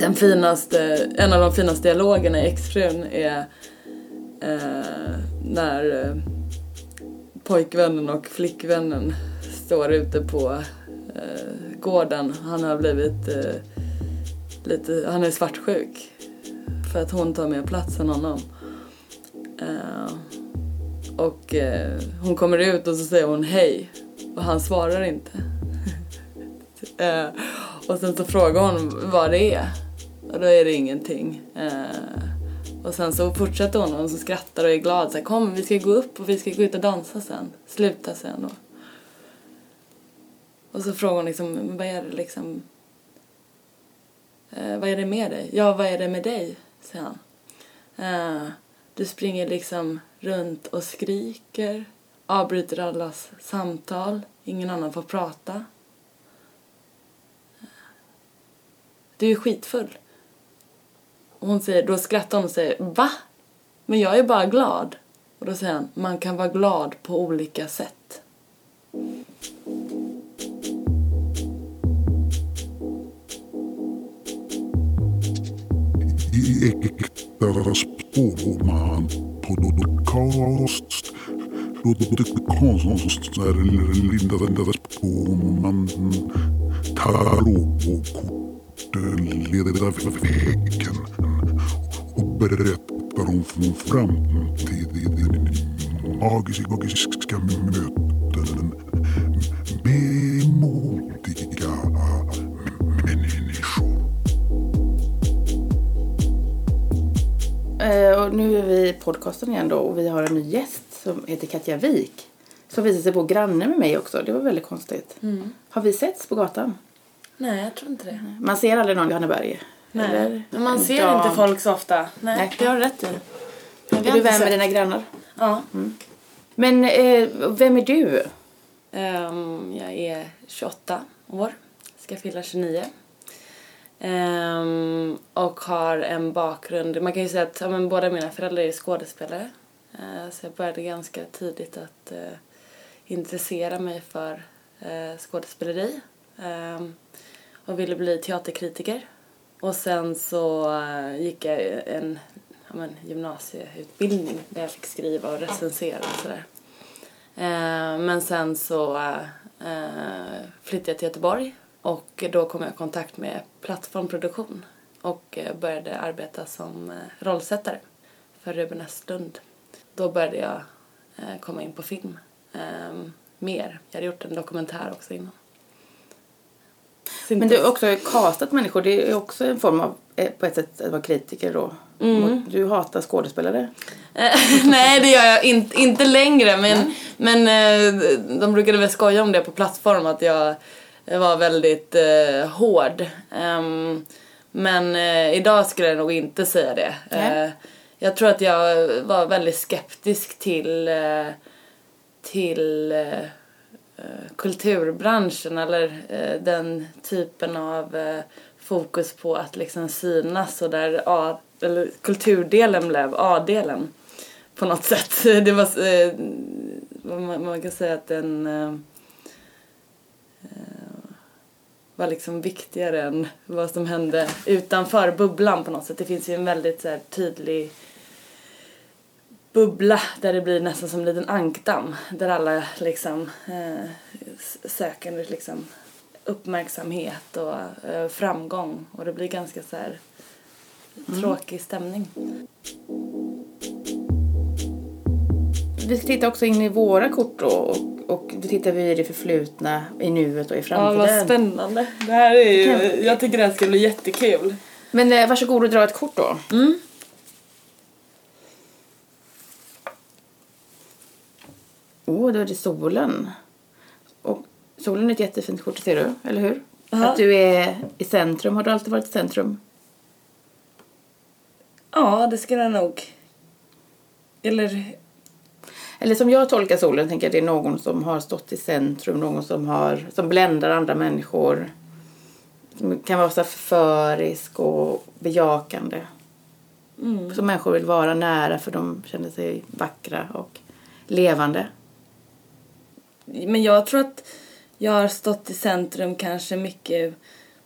den finaste, en av de finaste dialogerna i Exfrun är eh, när eh, pojkvännen och flickvännen står ute på eh, gården. Han har blivit eh, lite, han är svartsjuk för att hon tar mer plats än honom. Eh, och eh, hon kommer ut och så säger hon hej och han svarar inte. eh, och sen så frågar hon vad det är och då är det ingenting. Eh, och sen så fortsätter hon och hon skrattar och är glad så här, kom vi ska gå upp och vi ska gå ut och dansa sen. Sluta sen då. Och så frågar hon liksom, vad är det liksom, eh, vad är det med dig? Ja, vad är det med dig? säger han. Eh, du springer liksom runt och skriker, avbryter allas samtal, ingen annan får prata. Eh, du är skitfull. Och hon säger, då skrattar hon och säger, va? Men jag är bara glad. Och då säger han, man kan vara glad på olika sätt. I äkta spåman podcast låter konstnären Linda Spåman tarotkorten leda vägen berättar om framtiden magiska, magiska möten med modiga människor. Eh, och nu är vi i podcasten igen då och vi har en ny gäst som heter Katja Wik. Som visade sig bo granne med mig också. Det var väldigt konstigt. Har vi setts på gatan? Nej, jag tror inte det. Man ser aldrig någon i Johanneberg. Nej, Eller men man ser dam. inte folk så ofta. Nej, Nej. det har du rätt i. Är du vän med dina grannar? Ja. Men eh, vem är du? Ehm, jag är 28 år, ska fylla 29. Ehm, och har en bakgrund, man kan ju säga att ja, men båda mina föräldrar är skådespelare. Eh, så jag började ganska tidigt att eh, intressera mig för eh, skådespeleri. Ehm, och ville bli teaterkritiker. Och sen så eh, gick jag en ja, men, gymnasieutbildning där jag fick skriva och recensera och sådär. Eh, men sen så eh, flyttade jag till Göteborg och då kom jag i kontakt med Plattformproduktion och eh, började arbeta som eh, rollsättare för Ruben Östlund. Då började jag komma in på film mer. Jag hade gjort en dokumentär också innan. Men du har också castat människor. Det är också en form av, eh, på ett sätt, att vara kritiker då. Mm. Du hatar skådespelare. Eh, Nej, det gör jag inte, inte längre. Men, men eh, de brukade väl skoja om det på plattform att jag var väldigt eh, hård. Ehm, men eh, idag skulle jag nog inte säga det. Eh, jag tror att jag var väldigt skeptisk till, till Eh, kulturbranschen eller eh, den typen av eh, fokus på att liksom synas och där A, eller kulturdelen blev A-delen på något sätt. Det var, eh, man, man kan säga att den eh, eh, var liksom viktigare än vad som hände utanför bubblan på något sätt. Det finns ju en väldigt så här, tydlig bubbla där det blir nästan som en liten ankdamm där alla liksom eh, s- söker liksom uppmärksamhet och eh, framgång och det blir ganska så här tråkig stämning. Vi ska titta också in i våra kort då. Och, och då tittar vi i det förflutna, i nuet och i Ja, framtiden. vad spännande. Det här är ju, jag tycker det här ska bli jättekul. Men eh, varsågod och dra ett kort då. Mm. Åh, då är det solen. Och solen är ett jättefint kort, ser du? Eller hur? Ja. Att du är i centrum. Har du alltid varit i centrum? Ja, det ska jag nog. Eller, Eller som jag tolkar solen tänker jag det är någon som har stått i centrum, någon som, har, som bländar andra människor. Som kan vara så förförisk och bejakande. mm. Som människor vill vara nära för de känner sig vackra och levande. Men jag tror att jag har stått i centrum kanske mycket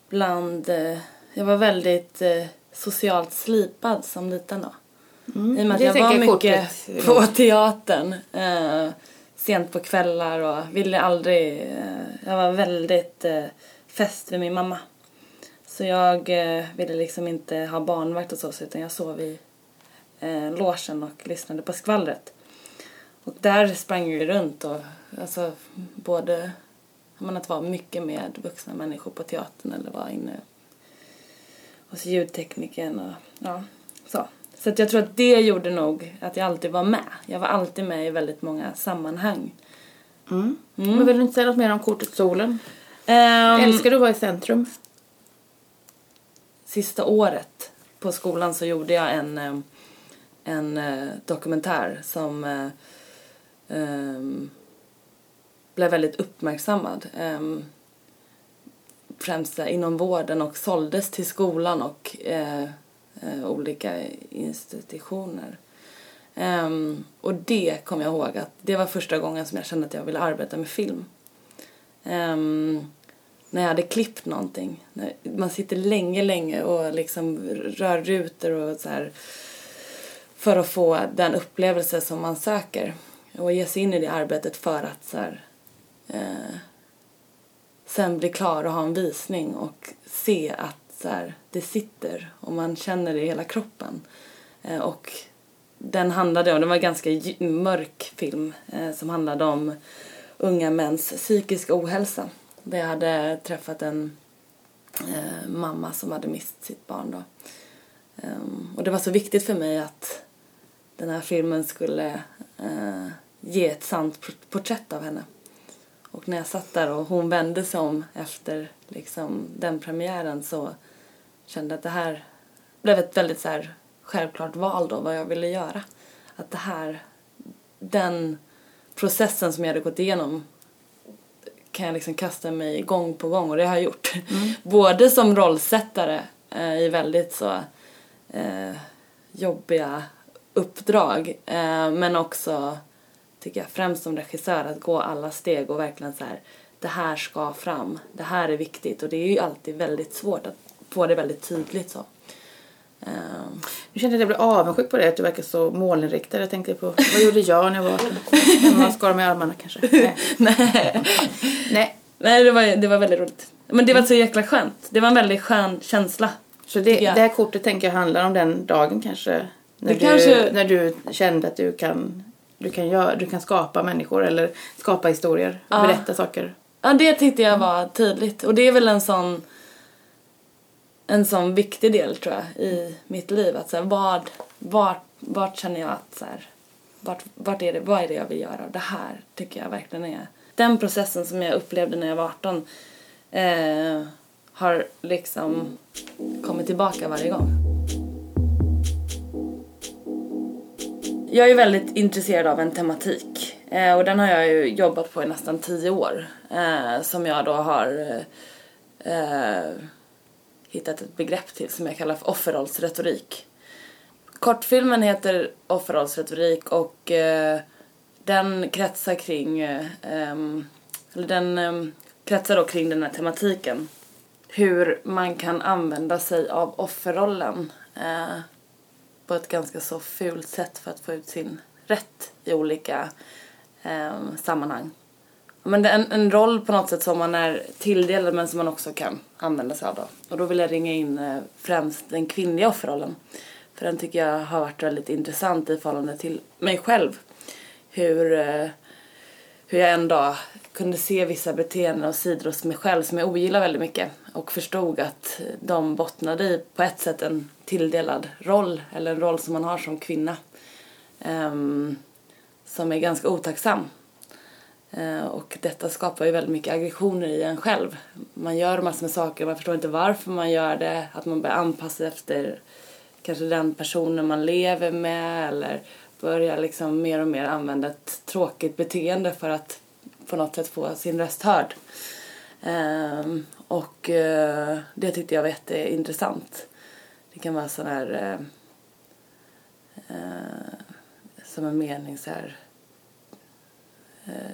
bland eh, jag var väldigt eh, socialt slipad som liten då. Mm. I och med att jag var mycket kortet. på teatern. Eh, sent på kvällar och ville aldrig... Eh, jag var väldigt eh, fäst vid min mamma. Så jag eh, ville liksom inte ha barnvakt och så, utan jag sov i eh, logen och lyssnade på skvallret. Och där sprang ju runt och alltså både menar, att vara mycket med vuxna människor på teatern eller vara inne hos ljudteknikern och ja, så. Så att jag tror att det gjorde nog att jag alltid var med. Jag var alltid med i väldigt många sammanhang. Mm. Men vill du inte säga något mer om kortet solen? Ehm, Älskar du att vara i centrum? sista året på skolan så gjorde jag en, eh, en eh, dokumentär som um, blev väldigt uppmärksammad. Um, främst inom vården och såldes till skolan och uh, uh, olika institutioner. Um, och det kommer jag ihåg att det var första gången som jag kände att jag ville arbeta med film. Um, när jag hade klippt någonting. När man sitter länge, länge och liksom rör rutor och så här för att få den upplevelse som man söker och ge sig in i det arbetet för att så här, eh, sen bli klar och ha en visning och se att så här, det sitter och man känner det i hela kroppen. Eh, och den handlade om, det var en ganska mörk film eh, som handlade om unga mäns psykiska ohälsa. Där jag hade träffat en eh, mamma som hade mist sitt barn då. Ehm, och det var så viktigt för mig att den här filmen skulle eh, ge ett sant port- porträtt av henne. Och när jag satt där och hon vände sig om efter liksom, den premiären så kände jag att det här blev ett väldigt så här, självklart val då vad jag ville göra. Att det här, den processen som jag hade gått igenom kan jag liksom kasta mig gång på gång och det har jag gjort. Både som rollsättare eh, i väldigt så eh, jobbiga uppdrag eh, men också tycker jag främst som regissör att gå alla steg och verkligen så här det här ska fram, det här är viktigt och det är ju alltid väldigt svårt att få det väldigt tydligt så. Eh, Nu kände jag att jag blev avundsjuk på det, att du verkar så målinriktad. Jag tänkte på, vad gjorde jag när jag var hemma och skar i armarna kanske? Nej. nej. Nej. nej, det var, det var väldigt roligt. Men det var så jäkla skönt. Det var en väldigt skön känsla. Så det, det här kortet tänker jag handlar om den dagen kanske? När, Det du, kanske- när du kände att du kan, du, kan göra, du kan skapa människor eller skapa historier, Ja. berätta saker. Ja, det tyckte jag var tydligt. Och det är väl en sån en sån viktig del tror jag i mitt liv. Att så här, vad, vart, vart känner jag att så här, vart, vart är det, vad är det jag vill göra? Det här tycker jag verkligen är den processen som jag upplevde när jag var 18 eh, har liksom kommit tillbaka varje gång. Jag är väldigt intresserad av en tematik eh, och den har jag ju jobbat på i nästan tio år. Eh, som jag då har eh, hittat ett begrepp till som jag kallar för offerrollsretorik. Kortfilmen heter Offerrollsretorik och eh, den kretsar kring, eh, eller den eh, kretsar då kring den här tematiken. Hur man kan använda sig av offerrollen eh, på ett ganska så fult sätt för att få ut sin rätt i olika eh, sammanhang. Men det är en, en roll på något sätt som man är tilldelad men som man också kan använda sig av då. Och då vill jag ringa in eh, främst den kvinnliga offerrollen. För den tycker jag har varit väldigt intressant i förhållande till mig själv. Hur, eh, hur jag en dag kunde se vissa beteenden och sidor hos mig själv som jag ogillar väldigt mycket. Och förstod att de bottnade i på ett sätt en tilldelad roll. Eller en roll som man har som kvinna. um, som är ganska otacksam. Uh, och detta skapar ju väldigt mycket aggressioner i en själv. Man gör massor med saker, man förstår inte varför man gör det. Att man börjar anpassa sig efter kanske den personen man lever med eller börjar liksom mer och mer använda ett tråkigt beteende för att på något sätt få sin röst hörd. Um, och uh, det tyckte jag var jätteintressant. Det kan vara sån här uh, som en mening så här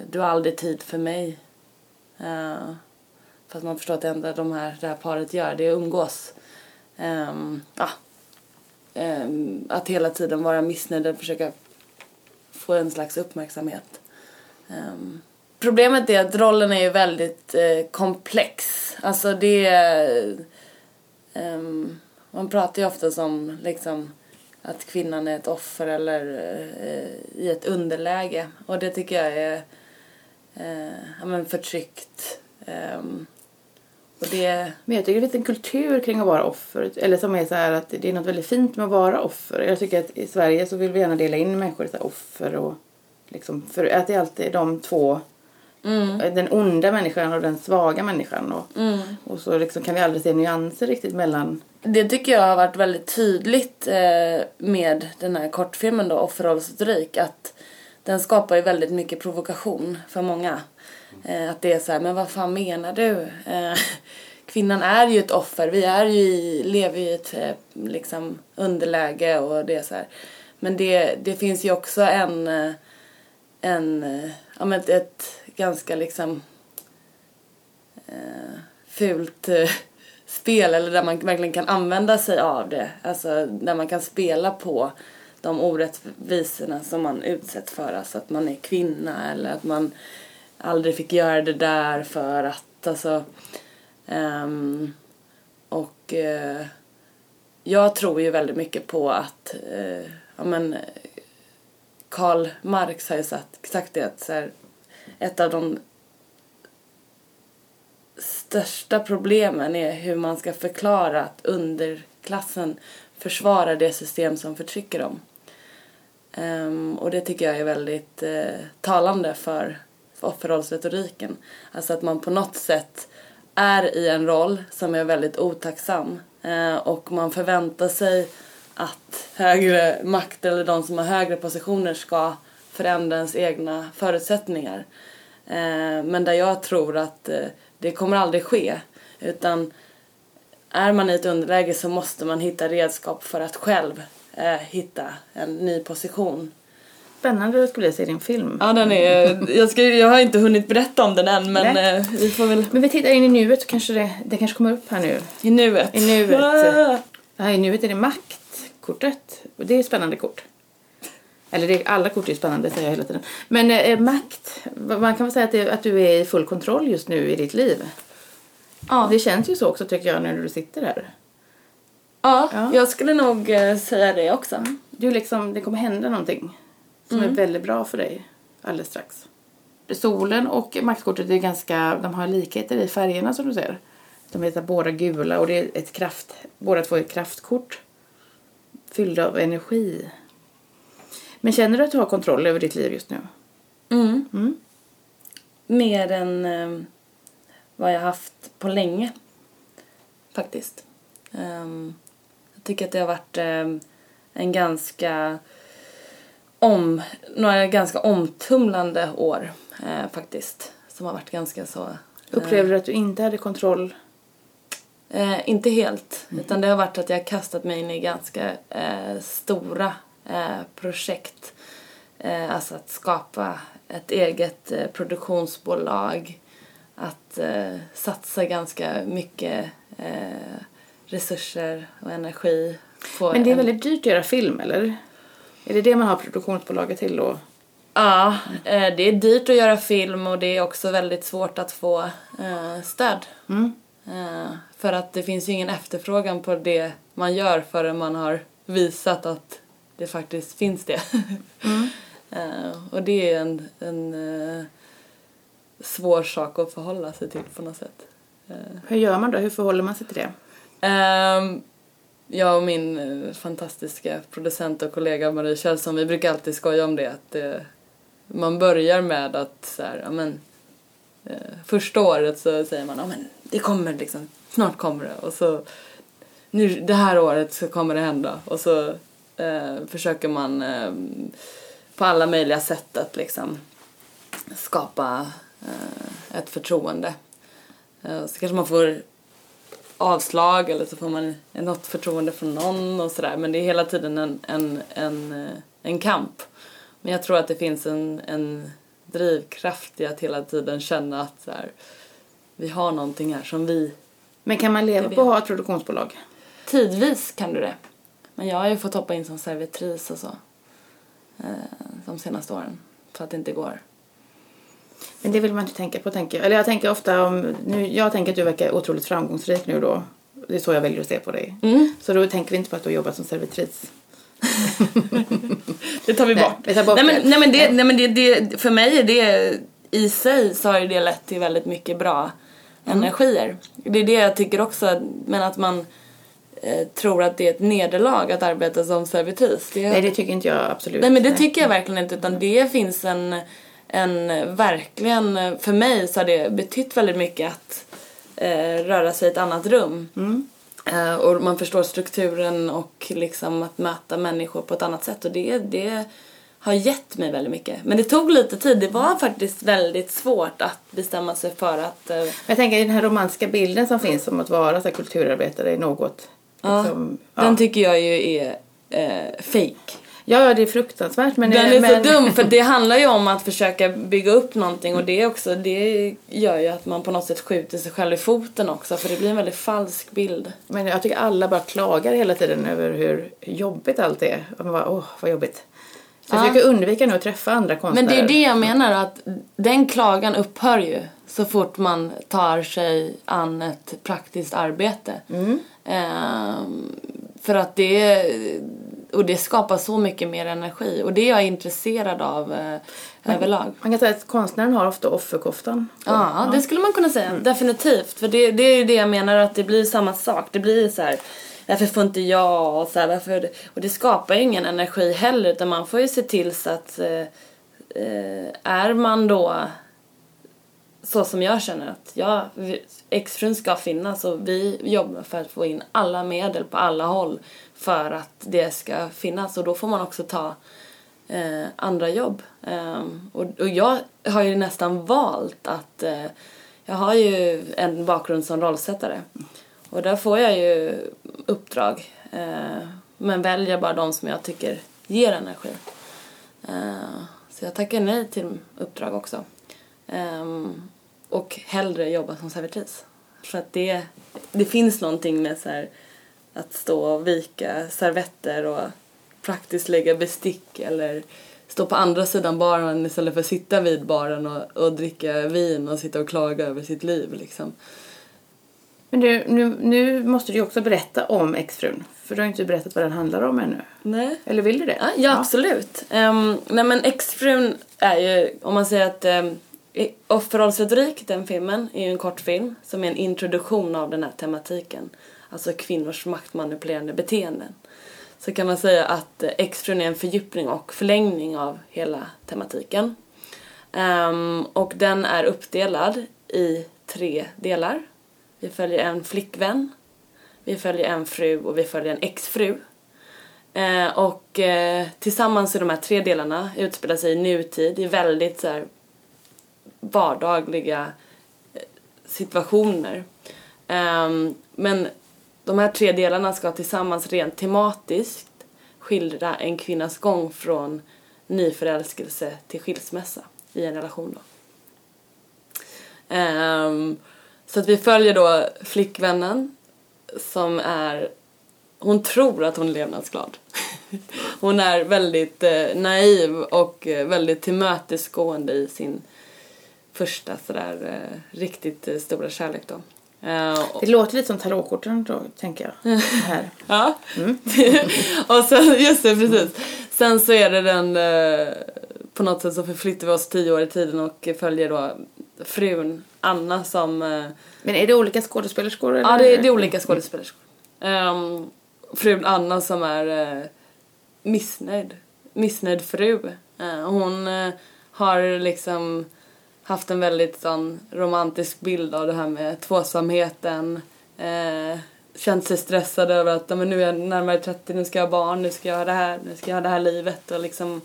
du har aldrig tid för mig. Uh, fast man förstår att det enda de här, det här paret gör det är att umgås. Um, ja, ehm, att hela tiden vara missnöjd och försöka få en slags uppmärksamhet. Um, problemet är att rollen är ju väldigt eh, komplex. Alltså det är... Ehm, man pratar ju ofta om liksom att kvinnan är ett offer eller eh, i ett underläge. Och det tycker jag är eh, ja, men förtryckt. Ehm, och det... Men jag tycker det finns en kultur kring att vara offer. Eller som är så här att det är något väldigt fint med att vara offer. Jag tycker att i Sverige så vill vi gärna dela in människor i offer och liksom för att det är alltid de två den onda människan och den svaga människan. Och, och så liksom kan vi aldrig se nyanser riktigt mellan Det tycker jag har varit väldigt tydligt eh, med den här kortfilmen då, Offerrollsretorik, att den skapar ju väldigt mycket provokation för många. Eh, att det är så här, men vad fan menar du? Eh, kvinnan är ju ett offer, vi är ju i, lever ju i ett liksom underläge och det är så här. Men det, det finns ju också en, en ja men ett, ett ganska liksom eh, fult eh, spel eller där man verkligen kan använda sig av det. Alltså där man kan spela på de orättvisorna som man utsätts för. Alltså att man är kvinna eller att man aldrig fick göra det där för att alltså ehm, och eh, jag tror ju väldigt mycket på att eh, ja men Karl Marx har ju sagt, sagt det att så här, ett av de största problemen är hur man ska förklara att underklassen försvarar det system som förtrycker dem. Um, och det tycker jag är väldigt uh, talande för, för offerrollsretoriken. Alltså att man på något sätt är i en roll som är väldigt otacksam uh, och man förväntar sig att högre makt eller de som har högre positioner ska förändra ens egna förutsättningar. Eh, men där jag tror att eh, det kommer aldrig ske. Utan är man i ett underläge så måste man hitta redskap för att själv eh, hitta en ny position. Spännande skulle jag se din film. Ja, den är... Jag, ska, jag har inte hunnit berätta om den än, men Nej. vi får väl... Men vi tittar in i nuet så kanske det, det kanske kommer upp här nu. I nuet. I nuet. Ah! Ja, i nuet är det maktkortet. Och det är ett spännande kort. Eller det, alla kort är spännande säger jag hela tiden. Men eh, makt, man kan väl säga att, det, att du är i full kontroll just nu i ditt liv. Ja. Det känns ju så också tycker jag när du sitter här. ja, Ja. jag skulle nog eh, säga det också. Du liksom, det kommer hända någonting som är väldigt bra för dig alldeles strax. Solen och maktkortet är ganska, de har likheter i färgerna som du ser. De heter båda gula och det är ett kraft, båda två är kraftkort. Fyllda av energi. Men känner du att du har kontroll över ditt liv just nu? Mm. Mm. Mer än eh, vad jag haft på länge. Faktiskt. Ehm, jag tycker att det har varit eh, en ganska om, några ganska omtumlande år eh, faktiskt. Som har varit ganska så... eh, Upplevde du att du inte hade kontroll? Eh, inte helt, utan det har varit att jag har kastat mig in i ganska eh, stora projekt. Eh, alltså att skapa ett eget eh, produktionsbolag. Att eh, satsa ganska mycket eh, resurser och energi på Men det är väldigt dyrt att göra film, eller? Är det det man har produktionsbolaget till då? Ja, eh, det är dyrt att göra film och det är också väldigt svårt att få eh, stöd. Mm. Eh, för att det finns ju ingen efterfrågan på det man gör förrän man har visat att det faktiskt finns det. Eh, och det är en, en eh, svår sak att förhålla sig till på något sätt. Eh, Hur gör man då? Hur förhåller man sig till det? Ehm, jag och min fantastiska producent och kollega Marie Kjellson, vi brukar alltid skoja om det att man börjar med att så här, ja men eh, första året så säger man, men det kommer liksom, snart kommer det och så nu det här året så kommer det hända och så eh, försöker man eh, på alla möjliga sätt att liksom skapa eh, ett förtroende. Så kanske man får avslag eller så får man något förtroende från någon och sådär. Men det är hela tiden en, en, en, en kamp. Men jag tror att det finns en, en drivkraft i att hela tiden känna att så här, vi har någonting här som vi... Men kan man leva på att ha ett produktionsbolag? tidvis kan du det. Men jag har ju fått hoppa in som servitris och så. Eh, de senaste åren. Så att det inte går. Men det vill man inte tänka på, tänker jag. Eller jag tänker ofta om... Nu, jag tänker att du verkar otroligt framgångsrik nu då. Det är så jag väljer att se på dig. Mm. Så då tänker vi inte på att du har jobbat som servitris. Det tar vi Nej, bort. vi tar bort nej, men, nej, men, det, nej, men det, det, för mig är det i sig så har det lett till väldigt mycket bra Mm. energier. Det är det jag tycker också, men att man eh, tror att det är ett nederlag att arbeta som servitris. Det, Nej, det tycker inte jag absolut. Nej men det tycker jag verkligen inte utan det finns en, en verkligen, för mig så har det betytt väldigt mycket att eh, röra sig i ett annat rum. Eh, och man förstår strukturen och liksom att möta människor på ett annat sätt och det, det har gett mig väldigt mycket. Men det tog lite tid, det var faktiskt väldigt svårt att bestämma sig för att Men jag tänker i den här romantiska bilden som finns om att vara så kulturarbetare i något. Liksom, ja. den tycker jag ju är eh, fake. ja, det är fruktansvärt. Men, Den är men, så dum för det handlar ju om att försöka bygga upp någonting och det är också, det gör ju att man på något sätt skjuter sig själv i foten också för det blir en väldigt falsk bild. Men jag tycker alla bara klagar hela tiden över hur jobbigt allt är. Och man bara, åh, vad jobbigt. Så jag Ja. försöker undvika nu att träffa andra Men konstnärer. det är det jag menar att den klagan upphör ju så fort man tar sig an ett praktiskt arbete. Ehm, för att det, och det skapar så mycket mer energi och det är jag intresserad av eh, överlag. Man kan säga att konstnären har ofta offerkoftan. Ja, det skulle man kunna säga. Definitivt. För det, det är ju det jag menar att det blir samma sak. Det blir så här. Varför får inte jag? Och, så här, varför, och det skapar ju ingen energi heller utan man får ju se till så att eh, eh, är man då så som jag känner att jag, exfrun ska finnas och vi jobbar för att få in alla medel på alla håll för att det ska finnas och då får man också ta eh, andra jobb. Eh, och, och jag har ju nästan valt att eh, jag har ju en bakgrund som rollsättare och där får jag ju uppdrag eh, men väljer bara de som jag tycker ger energi. Eh, så jag tackar nej till uppdrag också. Ehm, och hellre jobba som servitris. För att det, det finns någonting med så här att stå och vika servetter och praktiskt lägga bestick eller stå på andra sidan baren istället för att sitta vid baren och, och dricka vin och sitta och klaga över sitt liv liksom. Men du, nu, nu måste du också berätta om exfrun. För du har inte berättat vad den handlar om ännu. Nej. Eller vill du det? Ja, ja absolut. Um, nej men exfrun är ju, om man säger att um, Offerrollsretorik, den filmen, är ju en kortfilm som är en introduktion av den här tematiken. Alltså kvinnors maktmanipulerande beteenden. Så kan man säga att eh, exfrun är en fördjupning och förlängning av hela tematiken. Um, och den är uppdelad i tre delar. Vi följer en flickvän, vi följer en fru och vi följer en exfru. Eh, och eh, tillsammans i de här tre delarna utspelar sig i nutid i väldigt så här, vardagliga eh, situationer. Ehm, men de här tre delarna ska tillsammans rent tematiskt skildra en kvinnas gång från nyförälskelse till skilsmässa i en relation. Då. Ehm, så att vi följer då flickvännen som är hon tror att hon är levnadsglad. Hon är väldigt eh, naiv och eh, väldigt tillmötesgående i sin första sådär eh, riktigt eh, stora kärlek då. Eh, Det låter lite som tarotkorten då, tänker jag. Här. Ja. och sen, just det, precis. Sen så är det den, på något sätt så förflyttar vi oss tio år i tiden och följer då frun Anna som Men är det olika skådespelerskor? Eller? Ja, det, det är olika skådespelerskor. Um, frun Anna som är uh, missnöjd. Missnöjd fru. Eh, hon eh, har liksom haft en väldigt sån romantisk bild av det här med tvåsamheten. Eh, känt sig stressad över att men nu är jag närmare 30, nu ska jag ha barn, nu ska jag ha det här, nu ska jag ha det här livet och liksom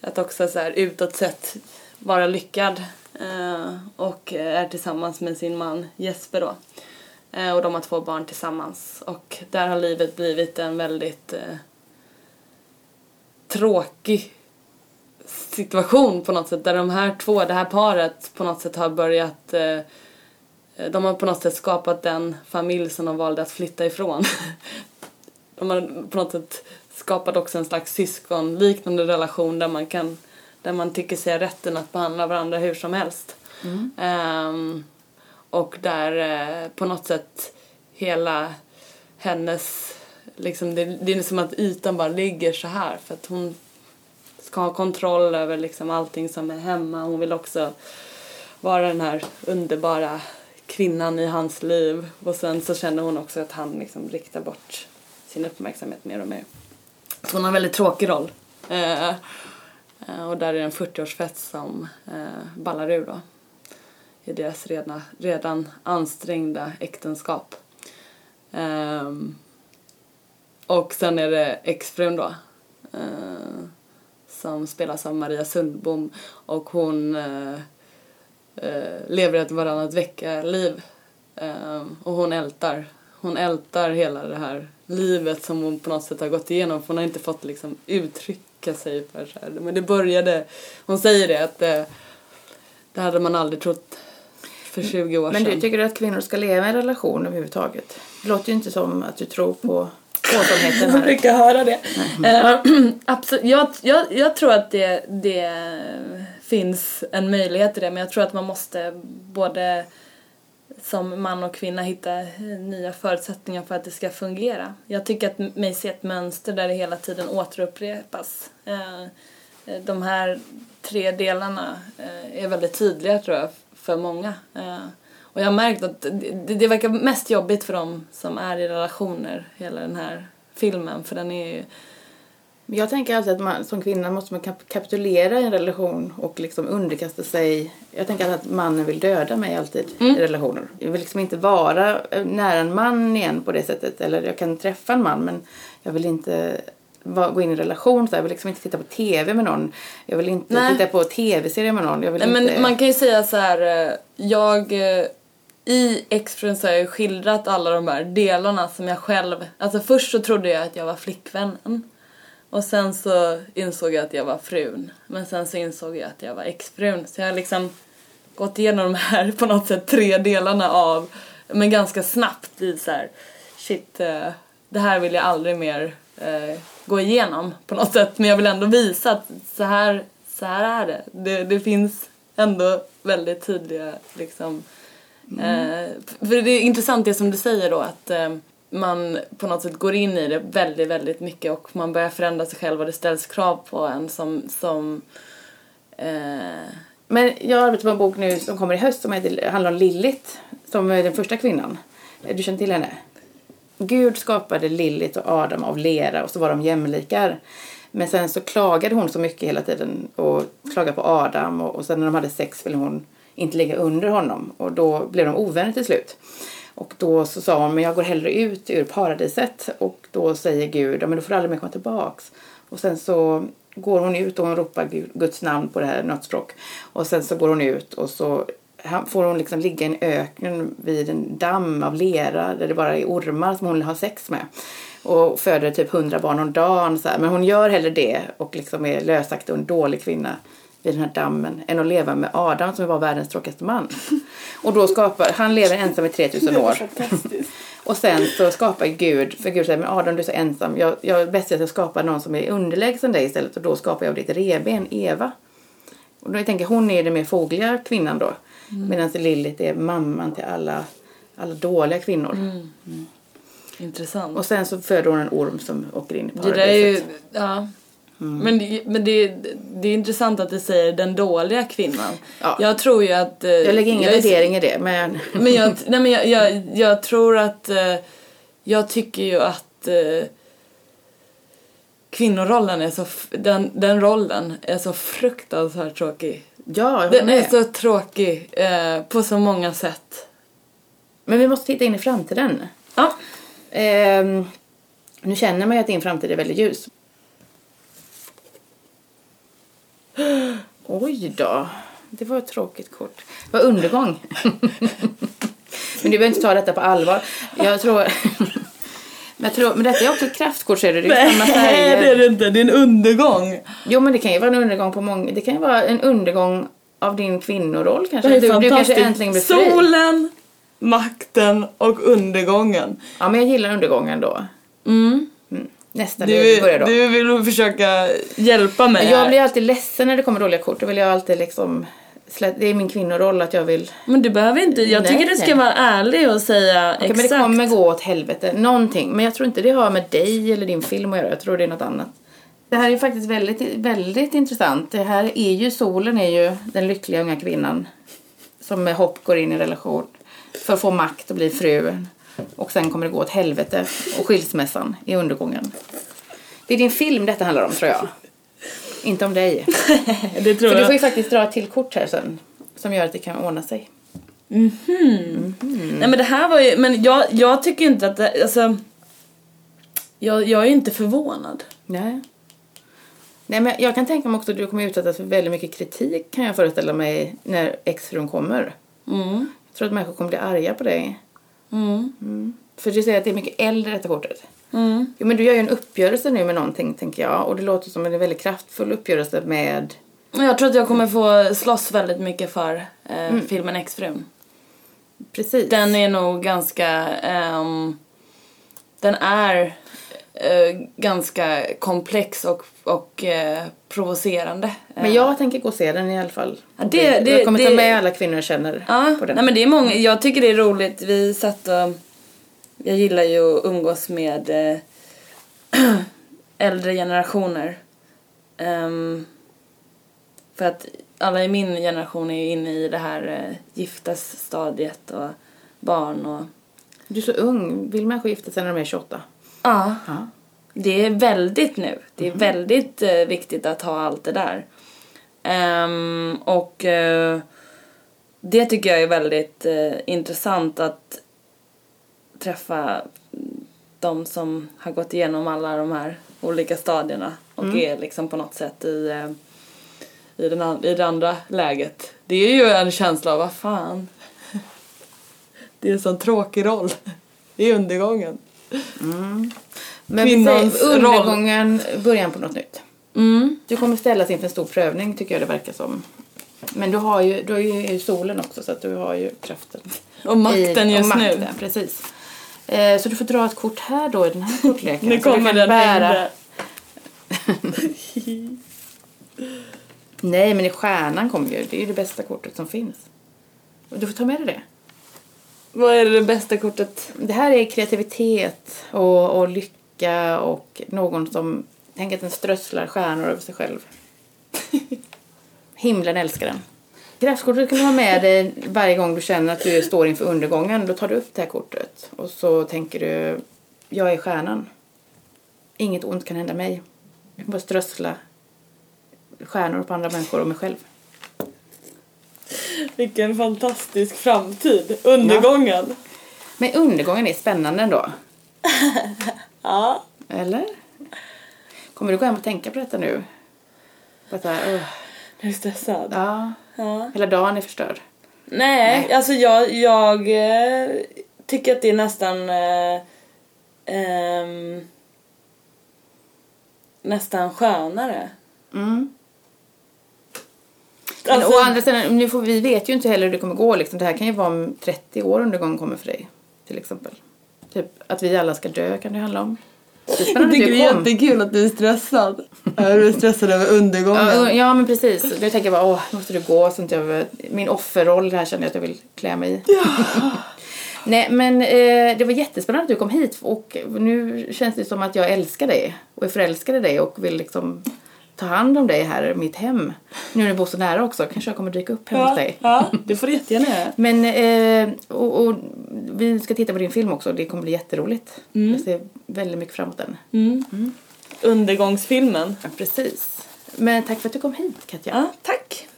att också så här utåt sett vara lyckad eh, och är tillsammans med sin man Jesper då. Eh, och de har två barn tillsammans och där har livet blivit en väldigt eh, tråkig situation på något sätt där de här två, det här paret på något sätt har börjat eh, de har på något sätt skapat den familj som de valde att flytta ifrån. De har på något sätt skapat också en slags syskonliknande relation där man kan där man tycker sig ha rätten att behandla varandra hur som helst. Ehm, och där eh, på något sätt hela hennes, liksom det, det är som att ytan bara ligger så här för att hon ska ha kontroll över liksom allting som är hemma. Hon vill också vara den här underbara kvinnan i hans liv och sen så känner hon också att han liksom riktar bort sin uppmärksamhet mer och mer. Så hon har en väldigt tråkig roll. Eh, eh och där är det en 40-årsfest som eh, ballar ur då. I deras redan, redan ansträngda äktenskap. Eh, och sen är det exfrun då. Eh, som spelas av Maria Sundbom och hon eh, eh, lever ett varannat vecka-liv. Eh, och hon ältar, hon ältar hela det här livet som hon på något sätt har gått igenom för hon har inte fått liksom uttrycka sig för så här. Men det började, hon säger det att det, det hade man aldrig trott för 20 år Men sedan. du tycker att kvinnor ska leva i en relation överhuvudtaget? Det låter ju inte som att du tror på åsamheten Jag här. brukar höra det. Eh, absolut. Jag, jag, jag tror att det, det finns en möjlighet till det men jag tror att man måste både som man och kvinna hitta nya förutsättningar för att det ska fungera. Jag tycker att mig se ett mönster där det hela tiden återupprepas. Eh, De här tre delarna eh, är väldigt tydliga tror jag för många. Och jag har märkt att det, det verkar mest jobbigt för dem som är i relationer, hela den här filmen. För den är ju... Men Jag tänker alltid att man, som kvinna måste man kap- kapitulera i en relation och liksom underkasta sig. Jag tänker alltid att mannen vill döda mig alltid Mm. i relationer. Jag vill liksom inte vara eh, nära en man igen på det sättet. Eller jag kan träffa en man men jag vill inte gå in i en relation. Så jag vill liksom inte titta på TV med någon. Jag vill inte Nej. titta på TV-serier med någon. Jag vill Nej, men inte... man kan ju säga så här, eh, jag eh, i Express har jag skildrat alla de här delarna som jag själv, alltså först så trodde jag att jag var flickvännen. Och sen så insåg jag att jag var frun. Men sen så insåg jag att jag var exfrun. Så jag har liksom gått igenom de här på något sätt tre delarna av, men ganska snabbt i så här, shit, eh, det här vill jag aldrig mer eh, gå igenom på något sätt. Men jag vill ändå visa att så här, så här är det. det. Det finns ändå väldigt tydliga liksom Mm. för det är intressant det som du säger då att eh, man på något sätt går in i det väldigt, väldigt mycket och man börjar förändra sig själv och det ställs krav på en som, som eh, Men jag arbetar på en bok nu som kommer i höst som heter, handlar om Lillit, Som är den första kvinnan. Eh, du känner till henne? Gud skapade Lillit och Adam av lera och så var de jämlikar. Men sen så klagade hon så mycket hela tiden och klagade på Adam och, och sen när de hade sex ville hon inte ligga under honom och då blev de ovänner till slut. Och då så sa hon, men jag går hellre ut ur paradiset och då säger Gud, ja men du får aldrig mer komma tillbaks. Och sen så går hon ut och hon ropar Guds namn på det här nötspråk språk. Och sen så går hon ut och så får hon liksom ligga i en öken vid en damm av lera där det bara är ormar som hon har sex med. Och föder typ hundra barn om dagen. Så här. Men hon gör hellre det och liksom är lösaktig och en dålig kvinna vid den här dammen än att leva med Adam som var världens tråkigaste man. Och då skapar, han lever ensam i 3000 år. Och sen så skapar Gud, för Gud säger men Adam du är så ensam, jag, jag är bäst att jag skapar någon som är underlägsen dig istället och då skapar jag ditt reben Eva. Och då jag tänker hon är den mer fågliga kvinnan då. Medan Lilith är mamman till alla, alla dåliga kvinnor. intressant. Och sen så föder hon en orm som åker in i det paradiset. där är ju, ja. Men, det, men det, det är intressant att du säger den dåliga kvinnan. Ja. Jag tror ju att... eh, Jag lägger ingen jag är- värdering i det men Men jag, nej men jag, jag, jag tror att, eh, jag tycker ju att eh, kvinnorollen är så, den, den rollen är så fruktansvärt tråkig. ja, Den är så tråkig eh, på så många sätt. Men vi måste titta in i framtiden. Ja. Ehm, nu känner man ju att din framtid är väldigt ljus. Oj då. Det var ett tråkigt kort. Det var undergång. men du behöver inte ta detta på allvar. Jag tror... men, jag tror men detta är också ett kraftkort ser du. Det är Nej, det är det inte. Det är en undergång. Jo men det kan ju vara en undergång på många... Det kan ju vara en undergång av din kvinnoroll kanske. Det är Du, du kanske äntligen blir fri. Solen makten och undergången. Ja, men jag gillar undergången då. Mm. Nästa Du, börjar då. du vill försöka hjälpa mig jag här. blir alltid ledsen när det kommer dåliga kort. Då vill jag alltid liksom... Det är min kvinnoroll att jag vill... Men du behöver inte, jag Nej, tycker du ska nej. vara ärlig och säga Okej, exakt. men det kommer gå åt helvete. Någonting. Men jag tror inte det har med dig eller din film att göra. Jag tror det är något annat. Det här är faktiskt väldigt, väldigt intressant. Det här är ju, solen är ju den lyckliga unga kvinnan som med hopp går in i relation för att få makt och bli fru. Och sen kommer det gå åt helvete och skilsmässan i undergången. Det är din film detta handlar om tror jag. Inte om dig. det tror För du jag. får ju faktiskt dra ett till kort här sen. Som gör att det kan ordna sig. Nej men det här var ju, men jag, jag tycker inte att det, alltså. Jag, jag är inte förvånad. Nej. Nej men jag kan tänka mig också att du kommer utsättas för väldigt mycket kritik kan jag föreställa mig när exfrun kommer. Mm. Jag tror att människor kommer bli arga på dig. Mm. För du säger att det är mycket äldre detta kortet. Mm. Jo men du gör ju en uppgörelse nu med någonting tänker jag. Och det låter som en väldigt kraftfull uppgörelse med... Jag tror att jag kommer få slåss väldigt mycket för eh, filmen Exfrun. Precis. Den är nog ganska, ehm, den är eh, ganska komplex och, och eh, provocerande. Men jag tänker gå och se den i alla fall. Ja, det- det- jag kommer ta det- med alla kvinnor jag känner Ja, på den. nej men det är många, jag tycker det är roligt. Vi satt och, jag gillar ju att umgås med eh, äldre generationer. Ehm, för att alla i min generation är ju inne i det här eh, giftasstadiet och barn och Du är så ung. Vill människor gifta sig när de är 28? Ja, Ja. det är väldigt nu. Det är väldigt eh, viktigt att ha allt det där. Ehm, och eh, det tycker jag är väldigt eh, intressant att träffa de som har gått igenom alla de här olika stadierna och är liksom på något sätt i, eh, i, den, i det andra läget. Det är ju en känsla av, vad fan. Det är en sån tråkig roll i undergången. Men Kvinnans säg, undergången, början på något nytt. Mm. Du kommer ställas inför en stor prövning tycker jag det verkar som. Men du har ju, du har ju solen också så att du har ju kraften. Och makten i, just och nu. makten, Precis. Eh, så du får dra ett kort här då i den här kortleken. Nu kommer den bära. Nej men i stjärnan kommer ju. Det är ju det bästa kortet som finns. Du får ta med dig det. Vad är det bästa kortet? Det här är kreativitet och, och lycka och någon som tänker att den strösslar stjärnor över sig själv. Himlen älskar den. Kraftkortet kan du ha med dig varje gång du känner att du står inför undergången. Då tar du upp det här kortet och så tänker du, jag är stjärnan. Inget ont kan hända mig. Jag kan bara strössla stjärnor på andra människor och mig själv. Vilken fantastisk framtid. Undergången. Men undergången är spännande ändå. Ja. Eller? Kommer du gå hem och tänka på detta nu? På att, uh, Jag är stressad. ja, Ja. hela dagen är förstörd. Nej, alltså jag, jag eh, tycker att det är nästan eh, ehm, nästan skönare. Mm. Alltså, Men å andra sidan, nu får, vi vet ju inte heller hur det kommer gå. Liksom. Det här kan ju vara om 30 år undergången kommer för dig. Till exempel. Typ att vi alla ska dö kan det handla om. Det är jag det jättekul att du är stressad. Ja, du är stressad över undergången. Ja, ja men precis. Du tänker bara åh måste du gå så inte jag min offerroll här känner jag att jag vill klä mig i. Nej men eh, det var jättespännande att du kom hit och nu känns det som att jag älskar dig och är förälskad i dig och vill liksom ta hand om dig här i mitt hem. Nu när du bor så nära också kanske jag kommer dyka upp hemma hos ja, dig. ja, det får du jättegärna göra. Men eh, och, och vi ska titta på din film också. Det kommer bli jätteroligt. Jag ser väldigt mycket fram emot den. Mm. Undergångsfilmen. Ja, precis. Men tack för att du kom hit Katja. Ja, tack.